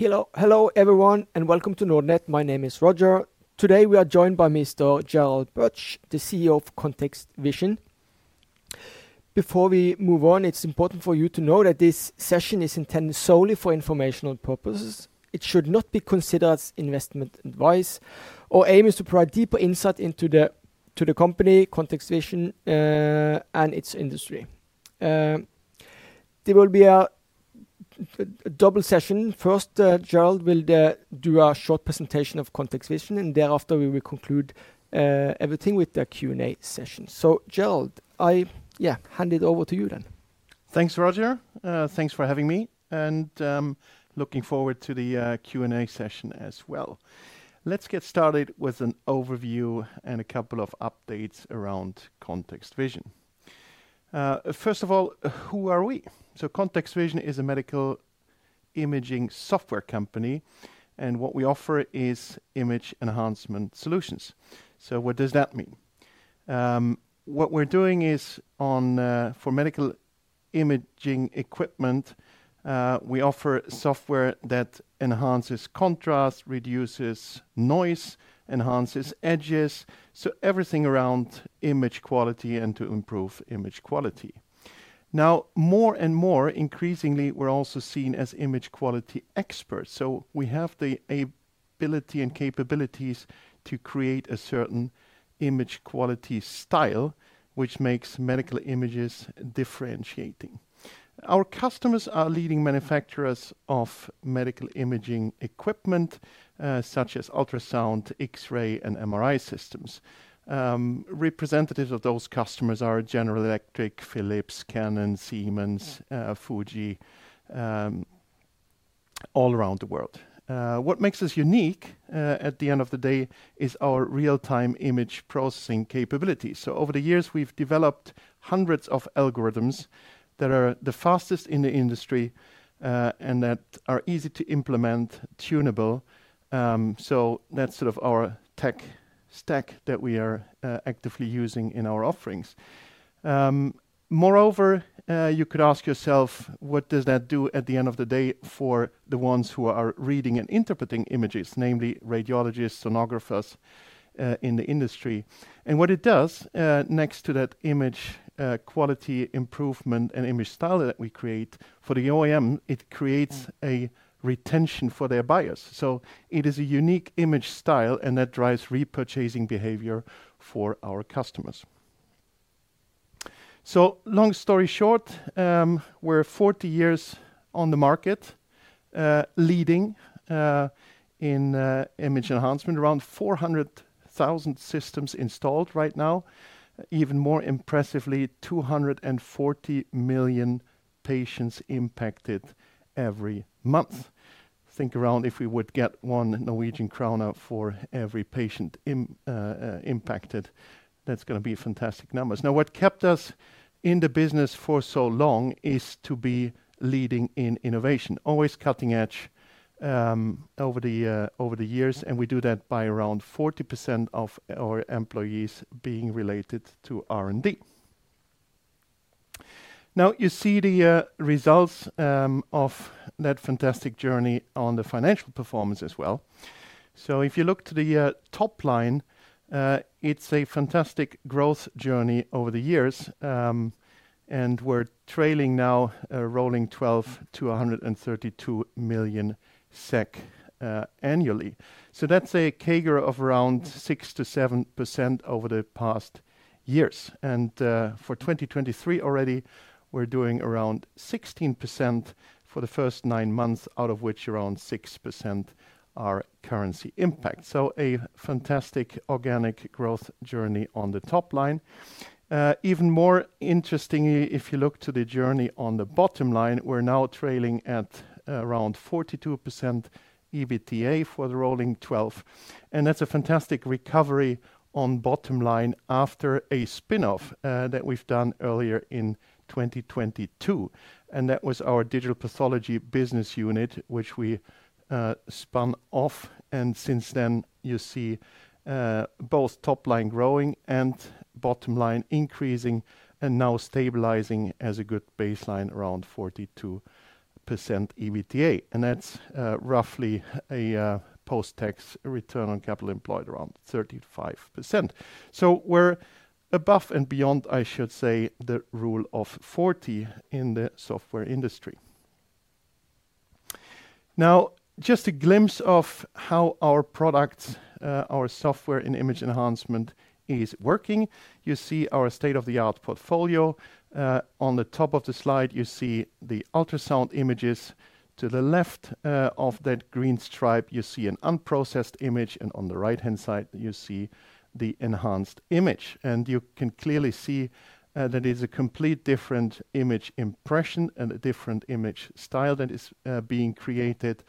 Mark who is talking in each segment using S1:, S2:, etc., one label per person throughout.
S1: Hello, hello everyone, and welcome to Nordnet. My name is Roger. Today, we are joined by Mr. Gerald Pötzsch, the CEO of Context Vision. Before we move on, it's important for you to know that this session is intended solely for informational purposes. It should not be considered as investment advice. Our aim is to provide deeper insight into the to the company, ContextVision, uh, and its industry. Uh, there will be a double session. First, uh, Gerald will uh, do a short presentation of ContextVision, and thereafter, we will conclude uh, everything with the Q&A session. So Gerald, I yeah hand it over to you then.
S2: Thanks, Roger. Thanks for having me, and um, looking forward to the Q&A session as well. Let's get started with an overview and a couple of updates around ContextVision. Uh, first of all, who are we? So Context Vision is a medical imaging software company, and what we offer is image enhancement solutions. So what does that mean? Um, what we're doing is on uh, for medical imaging equipment, uh, we offer software that enhances contrast, reduces noise, enhances edges, so everything around image quality and to improve image quality. Now, more and more, increasingly, we're also seen as image quality experts, so we have the ability and capabilities to create a certain image quality style, which makes medical images differentiating. Our customers are leading manufacturers of medical imaging equipment, uh, such as ultrasound, X-ray, and MRI systems. Um, representatives of those customers are General Electric, Philips, Canon, Siemens, uh, Fuji, um, all around the world. Uh, what makes us unique, at the end of the day, is our real-time image processing capabilities. So over the years, we've developed hundreds of algorithms that are the fastest in the industry, uh, and that are easy to implement, tunable. Um, so that's sort of our tech stack that we are uh, actively using in our offerings. Um, moreover, uh, you could ask yourself, what does that do at the end of the day for the ones who are reading and interpreting images, namely radiologists, sonographers, in the industry? And what it does, next to that image Uh, quality improvement and image style that we create for the OEM, it creates mm. a retention for their buyers. So it is a unique image style, and that drives repurchasing behavior for our customers. So long story short, um, we're 40 years on the market, uh, leading uh, in image enhancement. Around 400,000 systems installed right now. Even more impressively, 240 million patients impacted every month. Think around if we would get 1 Norwegian krone for every patient uh, uh, impacted, that's gonna be fantastic numbers. Now, what kept us in the business for so long is to be leading in innovation, always cutting edge, Um, over the uh over the years, and we do that by around 40% of our employees being related to R&D. Now, you see the uh, results um, of that fantastic journey on the financial performance as well. So if you look to the uh, top line, uh, it's a fantastic growth journey over the years, um, and we're trailing now, rolling 12 to 132 million SEK uh, annually. So that's a CAGR of around 6%-7% over the past years. And uh, for 2023 already, we're doing around 16% for the first nine months, out of which around 6% are currency impact. So a fantastic organic growth journey on the top line. Uh, even more interestingly, if you look to the journey on the bottom line, we're now trailing at around 42% EBITDA for the rolling 12, and that's a fantastic recovery on bottom line after a spin-off uh, that we've done earlier in 2022, and that was our digital pathology business unit, which we uh, spun off. And since then, you see uh, both top line growing and bottom line increasing and now stabilizing as a good baseline around 42%. EBITDA, and that's uh, roughly a uh, post-tax return on capital employed around 35%. So we're above and beyond, I should say, the Rule of 40 in the software industry. Now, just a glimpse of how our products, uh, our software and image enhancement is working. You see our state-of-the-art portfolio. Uh, on the top of the slide, you see the ultrasound images. To the left uh, of that green stripe, you see an unprocessed image, and on the right-hand side, you see the enhanced image. And you can clearly see uh, that is a complete different image impression and a different image style that is being created,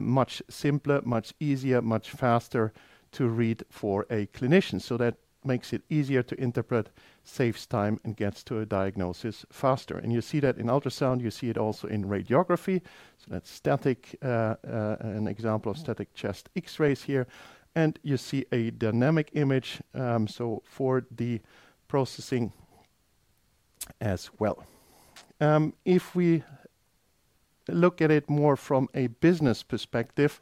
S2: much simpler, much easier, much faster to read for a clinician. So that makes it easier to interpret, saves time, and gets to a diagnosis faster. And you see that in ultrasound, you see it also in radiography. So that's static, uh, uh, an example of static chest X-rays here. And you see a dynamic image, um, so for the processing as well. Um, if we look at it more from a business perspective,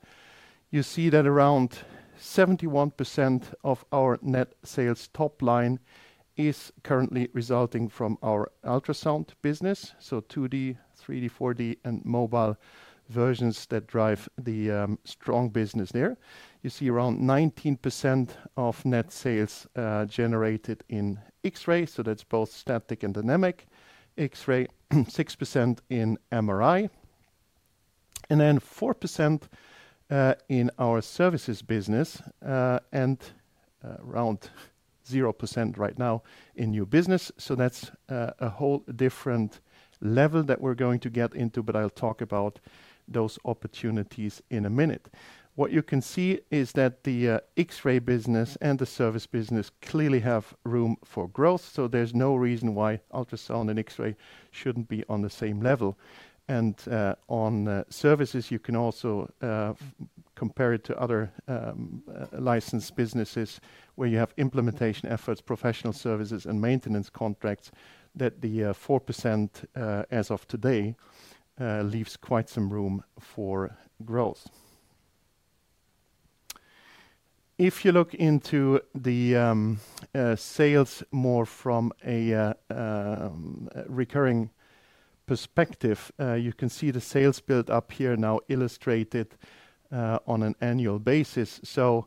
S2: you see that around 71% of our net sales top line is currently resulting from our ultrasound business, so 2D, 3D, 4D, and mobile versions that drive the um, strong business there. You see around 19% of net sales uh, generated in X-ray, so that's both static and dynamic. X-ray, 6% in MRI, and then 4% Uh, in our services business, uh, and uh, around 0% right now in new business. So that's a whole different level that we're going to get into, but I'll talk about those opportunities in a minute. What you can see is that the X-ray business and the service business clearly have room for growth, so there's no reason why ultrasound and X-ray shouldn't be on the same level. And uh, on uh, services, you can also uh, compare it to other um, licensed businesses where you have implementation efforts, professional services, and maintenance contracts that the 4% as of today leaves quite some room for growth. If you look into the um, sales more from a um, recurring perspective, uh, you can see the sales build up here now illustrated uh, on an annual basis. So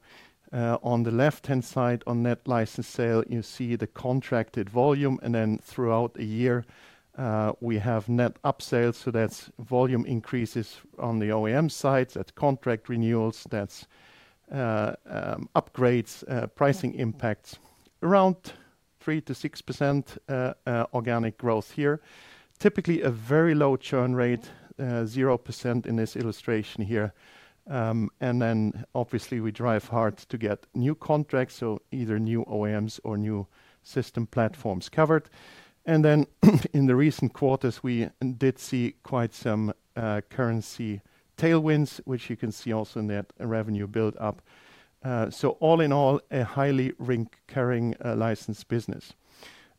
S2: uh, on the left-hand side, on net license sale, you see the contracted volume, and then throughout a year, we have net upsales, so that's volume increases on the OEM side, that's contract renewals, that's um, upgrades, pricing impacts. Around 3%-6% organic growth here. Typically, a very low churn rate, uh, 0% in this illustration here. Um and then obviously we drive hard to get new contracts, so either new OEMs or new system platforms covered. And then in the recent quarters, we did see quite some uh, currency tailwinds, which you can see also in that revenue build up. Uh, so, all in all, a highly recurring license business.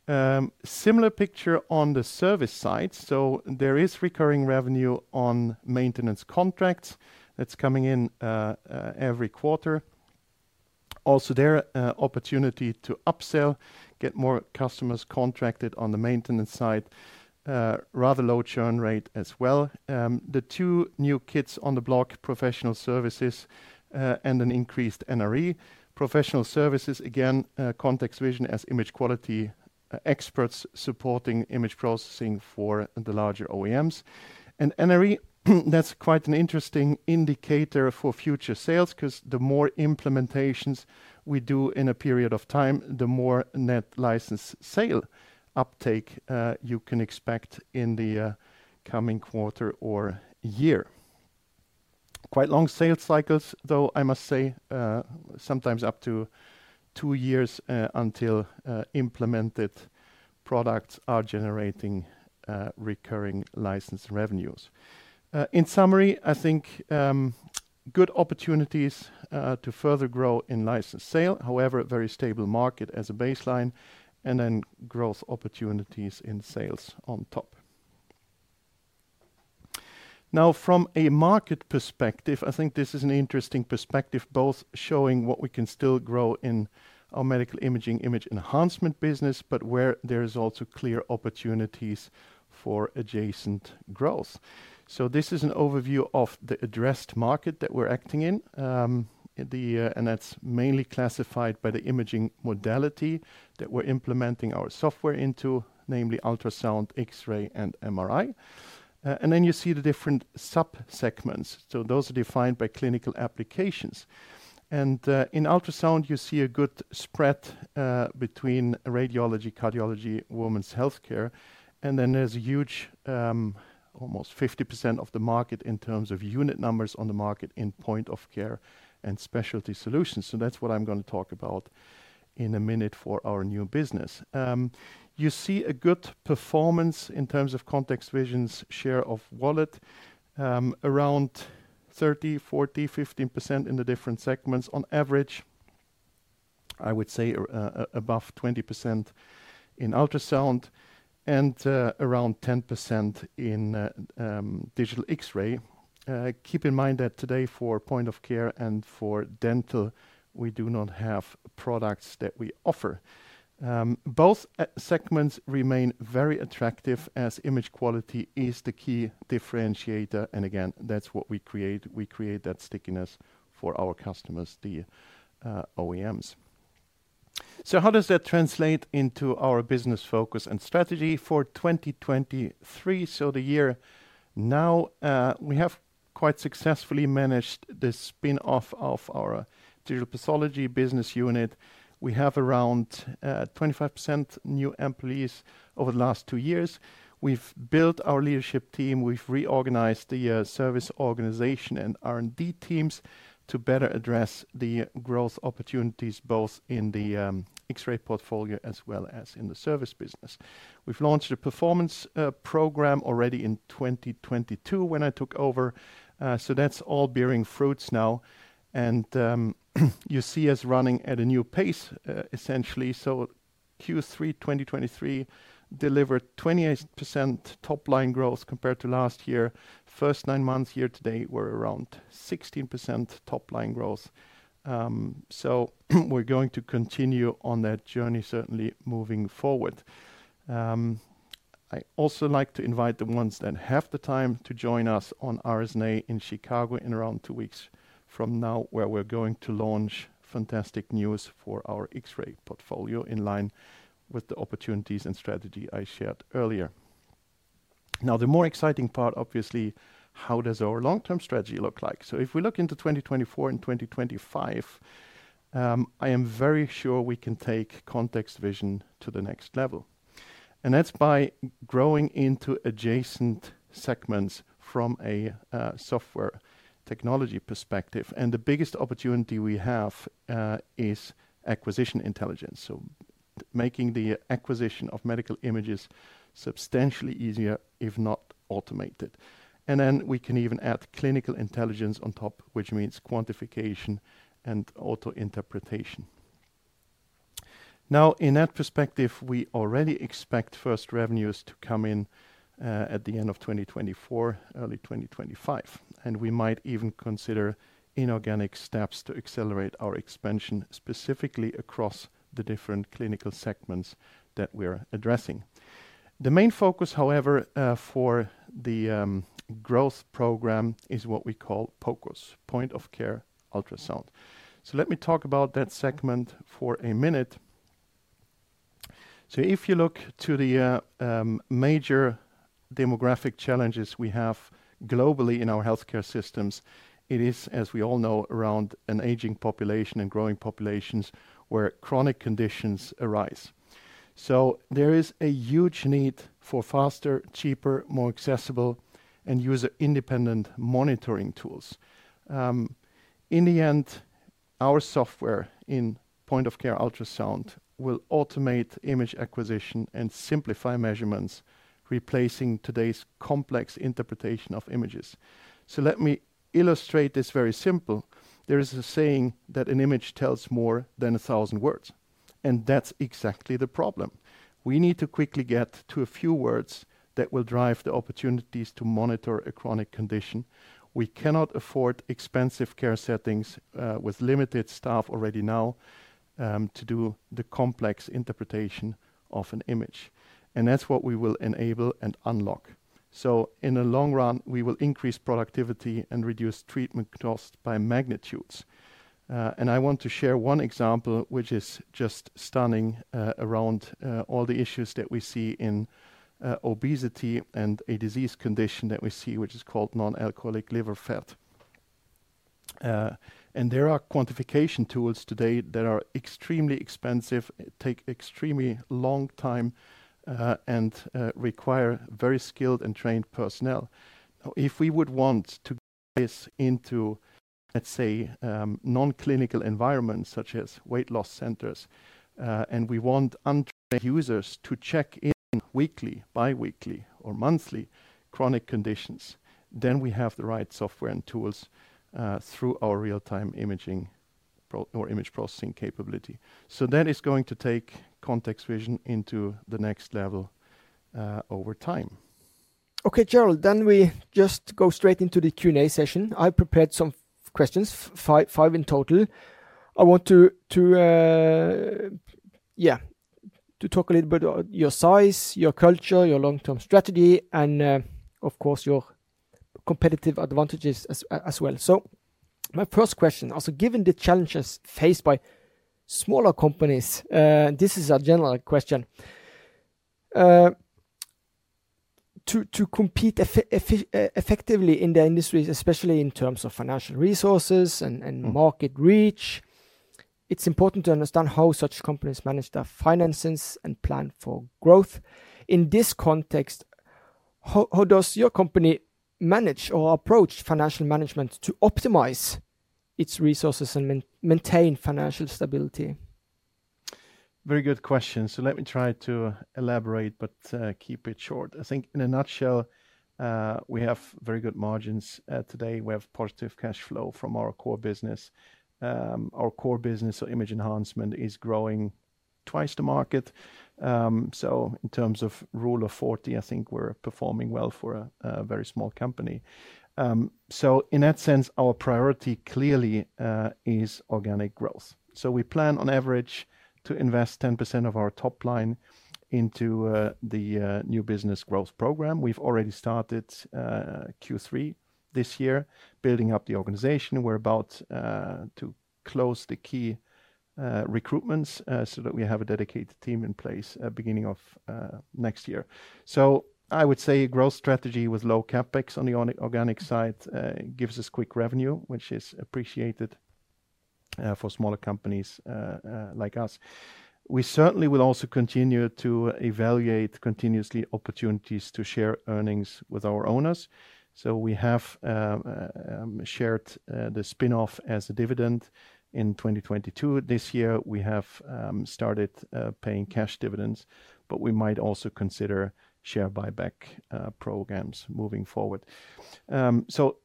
S2: Um, similar picture on the service side. So there is recurring revenue on maintenance contracts that's coming in uh, uh, every quarter. Also there, uh, opportunity to upsell, get more customers contracted on the maintenance side. Rather low churn rate as well. Um, the two new kids on the block, professional services, and an increased NRE. Professional services, again, ContextVision as image quality Uh, experts supporting image processing for the larger OEMs. And NRE, that's quite an interesting indicator for future sales 'cause the more implementations we do in a period of time, the more net license sale uptake uh, you can expect in the uh, coming quarter or year. Quite long sales cycles, though, I must say, sometimes up to two years uh, until uh, implemented products are generating uh, recurring license revenues. In summary, I think um, good opportunities to further grow in license sale. However, a very stable market as a baseline, and then growth opportunities in sales on top. Now, from a market perspective, I think this is an interesting perspective, both showing what we can still grow in our medical imaging image enhancement business, but where there is also clear opportunities for adjacent growth. So this is an overview of the addressed market that we're acting in. Um, uh, and that's mainly classified by the imaging modality that we're implementing our software into, namely ultrasound, X-ray, and MRI. Uh, and then you see the different sub-segments. So those are defined by clinical applications. And uh, in ultrasound, you see a good spread uh, between radiology, cardiology, women's healthcare. And then there's a huge, um, almost 50% of the market in terms of unit numbers on the market in point of care and specialty solutions. So that's what I'm gonna talk about in a minute for our new business. Um, You see a good performance in terms of ContextVision's share of wallet, um, around 30%, 40%, 15% in the different segments. On average, I would say, uh, uh, above 20% in ultrasound and uh, around 10% in um, digital X-ray. Keep in mind that today for point of care and for dental, we do not have products that we offer. Um, both uh, segments remain very attractive as image quality is the key differentiator. And again, that's what we create. We create that stickiness for our customers, the uh, OEMs. So how does that translate into our business focus and strategy for 2023? So The year now, uh, we have quite successfully managed the spin-off of our digital pathology business unit. We have around uh, 25% new employees over the last two years. We've built our leadership team. We've reorganized the uh, service organization and R&D teams to better address the growth opportunities, both in the um, X-ray portfolio as well as in the service business. We've launched a performance uh, program already in 2022 when I took over. So that's all bearing fruits now. Um, You see us running at a new pace, uh, essentially. So Q3 2023 delivered 28% top line growth compared to last year. First nine months year to date were around 16% top line growth. Um, so we're going to continue on that journey, certainly moving forward. Um, I also like to invite the ones that have the time to join us on RSNA in Chicago in around two weeks from now, where we're going to launch fantastic news for our X-ray portfolio in line with the opportunities and strategy I shared earlier. Now, the more exciting part, obviously, how does our long-term strategy look like? So if we look into 2024 and 2025, um, I am very sure we can take Context Vision to the next level. And that's by growing into adjacent segments from a uh, software technology perspective. And the biggest opportunity we have uh, is acquisition intelligence. So, making the acquisition of medical images substantially easier, if not automated. And then we can even add clinical intelligence on top, which means quantification and auto interpretation. Now, in that perspective, we already expect first revenues to come in uh, at the end of 2024, early 2025, and we might even consider inorganic steps to accelerate our expansion, specifically across the different clinical segments that we're addressing. The main focus, however, uh, for the um, growth program is what we call POCUS, point of care ultrasound. So let me talk about that segment for a minute. So if you look to the uh, um, major demographic challenges we have globally in our healthcare systems, it is, as we all know, around an aging population and growing populations where chronic conditions arise. So there is a huge need for faster, cheaper, more accessible, and user-independent monitoring tools. Um, in the end, our software in point of care ultrasound will automate image acquisition and simplify measurements, replacing today's complex interpretation of images. So let me illustrate this very simple. There is a saying that an image tells more than a 1,000 words, and that's exactly the problem. We need to quickly get to a few words that will drive the opportunities to monitor a chronic condition. We cannot afford expensive care settings uh, with limited staff already now um, to do the complex interpretation of an image. And that's what we will enable and unlock. So in the long run, we will increase productivity and reduce treatment costs by magnitudes. Uh, and I want to share one example which is just stunning uh, around uh, all the issues that we see in obesity and a disease condition that we see, which is called non-alcoholic liver fat. And there are quantification tools today that are extremely expensive, take extremely long time, Uh, and uh, require very skilled and trained personnel. If we would want to get this into, let's say, um, non-clinical environments such as weight loss centers, uh, and we want untrained users to check in weekly, biweekly, or monthly chronic conditions, then we have the right software and tools through our real-time imaging or image processing capability. So that is going to take ContextVision into the next level over time.
S1: Okay, Gerald, then we just go straight into the Q&A session. I prepared some questions, five in total. I want to to uh yeah to talk a little bit about your size, your culture, your long-term strategy, and of course, your competitive advantages as well. So my first question, also given the challenges faced by smaller companies, uh, this is a general question. Uh, to compete uh, effectively in the industries, especially in terms of financial resources and mm. market reach, it's important to understand how such companies manage their finances and plan for growth. In this context, how does your company manage or approach financial management to optimize its resources and maintain financial stability?
S2: Very good question. So let me try to uh, elaborate, but uh, keep it short. I think in a nutshell, uh, we have very good margins today. We have positive cash flow from our core business. Um, our core business, so image enhancement, is growing twice the market. Um, so in terms of Rule of 40, I think we're performing well for a very small company. Um, so in that sense, our priority clearly uh, is organic growth. So we plan on average to invest 10% of our top line into uh, the uh, new business growth program. We've already started Q3 this year, building up the organization. We're about to close the key recruitments so that we have a dedicated team in place beginning of next year. I would say a growth strategy with low CapEx on the organic side uh, gives us quick revenue, which is appreciated uh, for smaller companies uh, like us. We certainly will also continue to evaluate continuously opportunities to share earnings with our owners. So we have um, shared the spin-off as a dividend in 2022. This year, we have um, started paying cash dividends, but we might also consider share buyback uh, programs moving forward. Um, so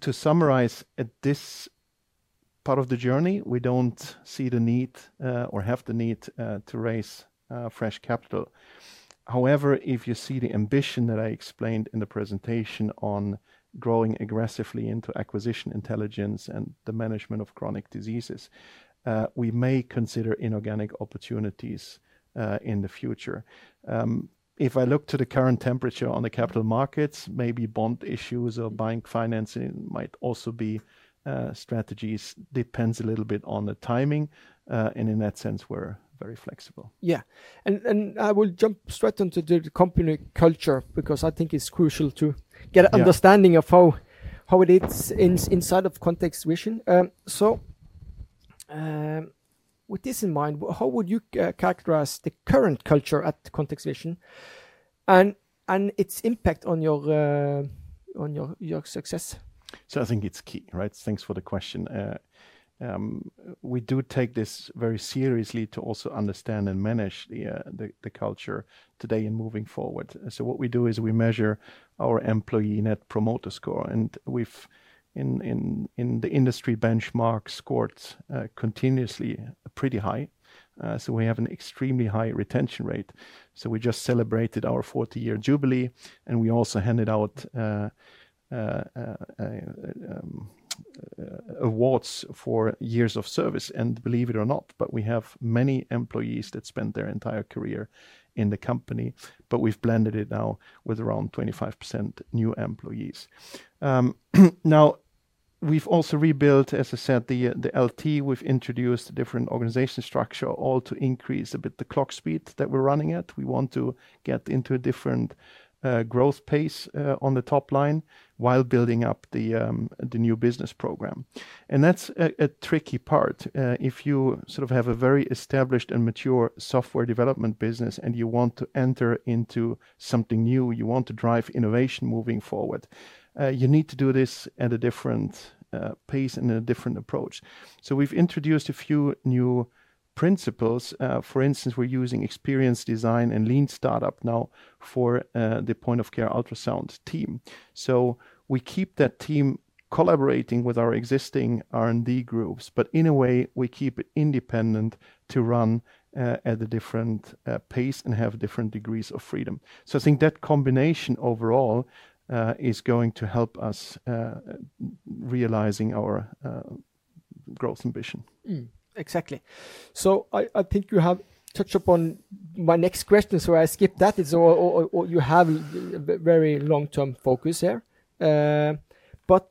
S2: to summarize, at this part of the journey, we don't see the need uh, or have the need uh, to raise fresh capital. However, if you see the ambition that I explained in the presentation on growing aggressively into acquisition intelligence and the management of chronic diseases, we may consider inorganic opportunities in the future. Um, If I look to the current temperature on the capital markets, maybe bond issues or bank financing might also be uh, strategies. Depends a little bit on the timing. Uh, and in that sense, we're very flexible.
S1: Yeah. And and I will jump straight into the company culture because I think it's crucial to get an understanding of how how it is inside of ContextVision. Um, um, With this in mind, how would you uh, characterize the current culture at Context Vision, and and its impact on your uh, on your your success?
S2: So I think it's key, right? Thanks for the question. Uh, um, we do take this very seriously to also understand and manage uh, the the culture today and moving forward. So what we do is we measure our employee Net Promoter Score, and we've in in in the industry benchmark scored uh, continuously pretty high. Uh, so we have an extremely high retention rate. So we just celebrated our 40-year jubilee, and we also handed out uh, um, awards for years of service. And believe it or not, but we have many employees that spent their entire career in the company, but we've blended it now with around 25% new employees. Um, now, we've also rebuilt, as I said, the LT. We've introduced a different organization structure, all to increase a bit the clock speed that we're running at. We want to get into a different Uh, growth pace uh, on the top line while building up the um, new business program. And that's a tricky part. Uh, if you sort of have a very established and mature software development business, and you want to enter into something new, you want to drive innovation moving forward, you need to do this at a different pace and a different approach. So we've introduced a few new principles. Uh, for instance, we're using experience design and lean startup now for uh, the point-of-care ultrasound team. So we keep that team collaborating with our existing R&D groups, but in a way, we keep it independent to run uh, at a different pace and have different degrees of freedom. So I think that combination overall is going to help us realizing our growth ambition. Mm.
S1: Exactly. So I I think you have touched upon my next question, so I skip that. It's or you have a very long-term focus here. Uh, but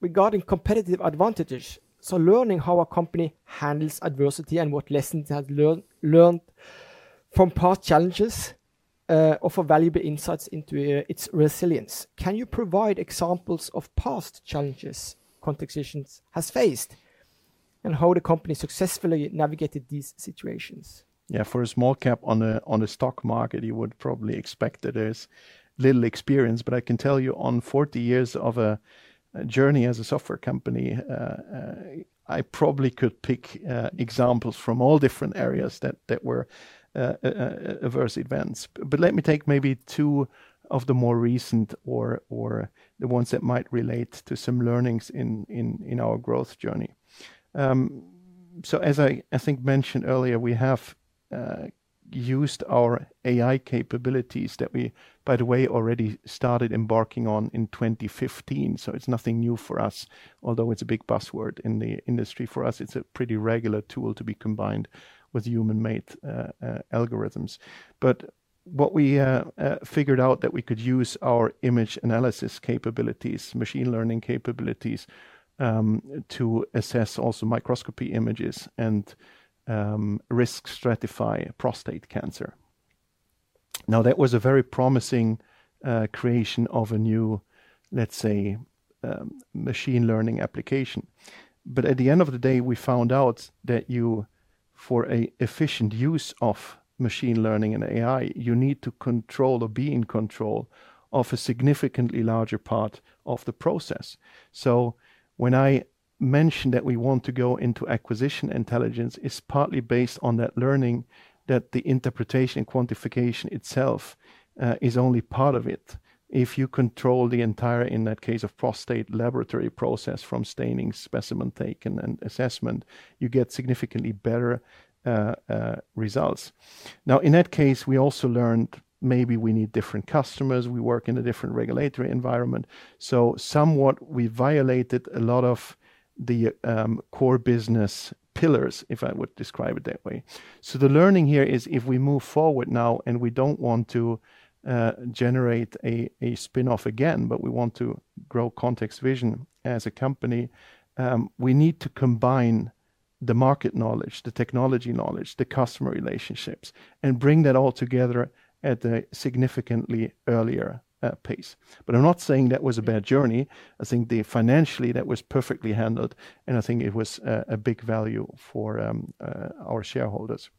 S1: regarding competitive advantages, so learning how a company handles adversity and what lessons it has learned from past challenges uh, offer valuable insights into uh, its resilience. Can you provide examples of past challenges ContextVision has faced, and how the company successfully navigated these situations?
S2: Yeah, for a small cap on the on the stock market, you would probably expect that there's little experience. But I can tell you, on 40 years of a journey as a software company, uh, uh, I probably could pick uh, examples from all different areas that were adverse events. But let me take maybe two of the more recent or or the ones that might relate to some learnings in in in our growth journey. Um, so as I I think mentioned earlier, we have uh, used our AI capabilities that we, by the way, already started embarking on in 2015. So it's nothing new for us, although it's a big buzzword in the industry. For us, it's a pretty regular tool to be combined with human-made uh, uh, algorithms. But what we figured out that we could use our image analysis capabilities, machine learning capabilities, Um, to assess also microscopy images and um, risk stratify prostate cancer. Now, that was a very promising uh, creation of a new, let's say, um, machine learning application. But at the end of the day, we found out that you, for an efficient use of machine learning and AI, you need to control or be in control of a significantly larger part of the process. So when I mentioned that we want to go into acquisition intelligence, is partly based on that learning that the interpretation and quantification itself uh, is only part of it. If you control the entire, in that case of prostate, laboratory process from staining, specimen taken, and assessment, you get significantly better uh, uh, results. Now, in that case, we also learned maybe we need different customers. We work in a different regulatory environment. So somewhat, we violated a lot of the um, core business pillars, if I would describe it that way. So the learning here is, if we move forward now, and we don't want to uh, generate a spin-off again, but we want to grow Context Vision as a company, um, we need to combine the market knowledge, the technology knowledge, the customer relationships, and bring that all together at a significantly earlier uh, pace. But I'm not saying that was a bad mm-hmm. journey. I think the financially, that was perfectly handled, and I think it was uh, a big value for um, uh, our shareholders.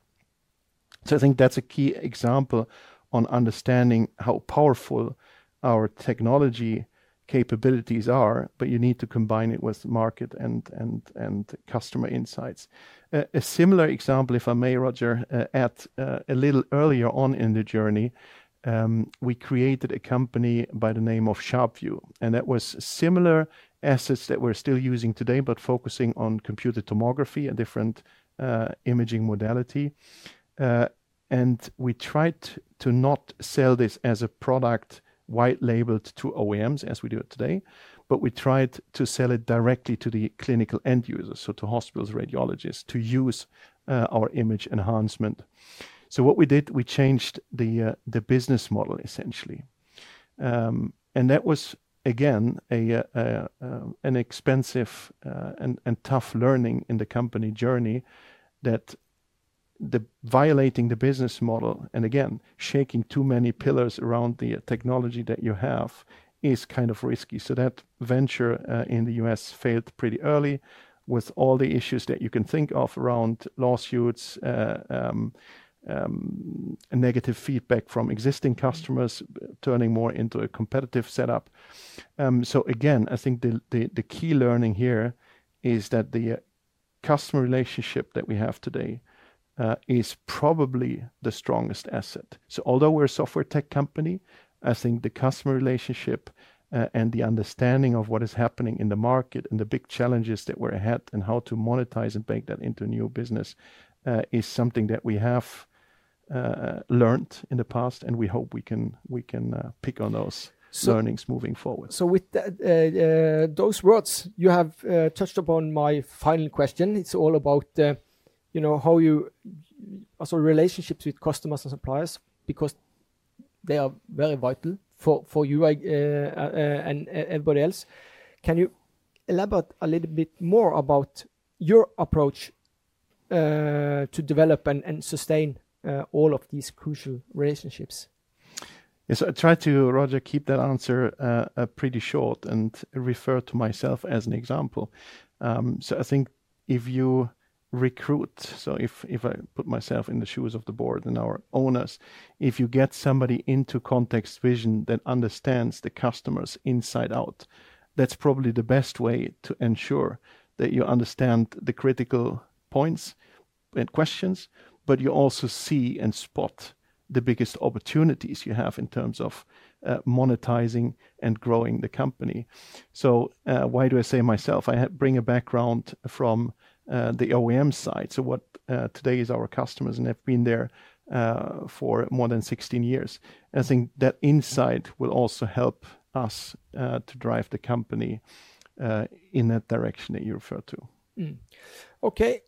S2: So I think that's a key example on understanding how powerful our technology capabilities are, but you need to combine it with market and and and customer insights. A similar example, if I may, Roger, uh, at uh, a little earlier on in the journey, um, we created a company by the name of SharpView, and that was similar assets that we're still using today, but focusing on computed tomography a different uh, imaging modality. And we tried to not sell this as a product white labeled to OEMs as we do it today, but we tried to sell it directly to the clinical end users, so to hospitals, radiologists, to use uh, our image enhancement. So what we did, we changed the uh, the business model, essentially. Um, and that was, again, a uh, an expensive and tough learning in the company journey, that violating the business model, and again, shaking too many pillars around the technology that you have, is kind of risky. So that venture uh, in the U.S. failed pretty early, with all the issues that you can think of around lawsuits, uh, um, um, negative feedback from existing customers, turning more into a competitive setup. Um, so again, I think the the key learning here is that the uh, customer relationship that we have today Uh, is probably the strongest asset. So although we're a software tech company, I think the customer relationship uh, and the understanding of what is happening in the market and the big challenges that we're ahead, and how to monetize and bake that into new business uh, is something that we have learned in the past, and we hope we can we can uh pick on those learnings moving forward.
S1: So with that, those words, you have touched upon my final question. It's all about, you know, how you uh, also relationships with customers and suppliers, because they are very vital for for you uh, uh, and everybody else. Can you elaborate a little bit more about your approach to develop and sustain all of these crucial relationships?
S2: Yes, I try to, Roger, keep that answer pretty short and refer to myself as an example. Um, so I think if you recruit, so if if I put myself in the shoes of the board and our owners, if you get somebody into context vision that understands the customers inside out, that's probably the best way to ensure that you understand the critical points and questions, but you also see and spot the biggest opportunities you have in terms of uh, monetizing and growing the company. So, uh, why do I say myself? I bring a background from Uh, the OEM side, so what uh, today is our customers, and have been there uh, for more than 16 years. I think that insight will also help us to drive the company in that direction that you referred to. Mm.
S1: Okay,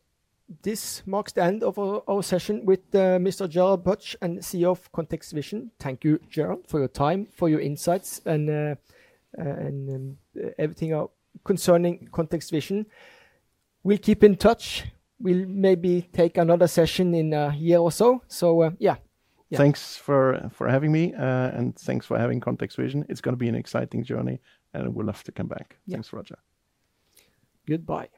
S1: this marks the end of our session with Mr. Gerald Pötzsch, CEO of ContextVision. Thank you, Gerald, for your time, for your insights, and and um, everything concerning Context ContextVision. We'll keep in touch. We'll maybe take another session in a year or so. So, uh, yeah.
S2: Thanks for for having me, uh, and thanks for having Context Vision. It's gonna be an exciting journey, and we'll love to come back.
S1: Yeah.
S2: Thanks, Roger.
S1: Goodbye.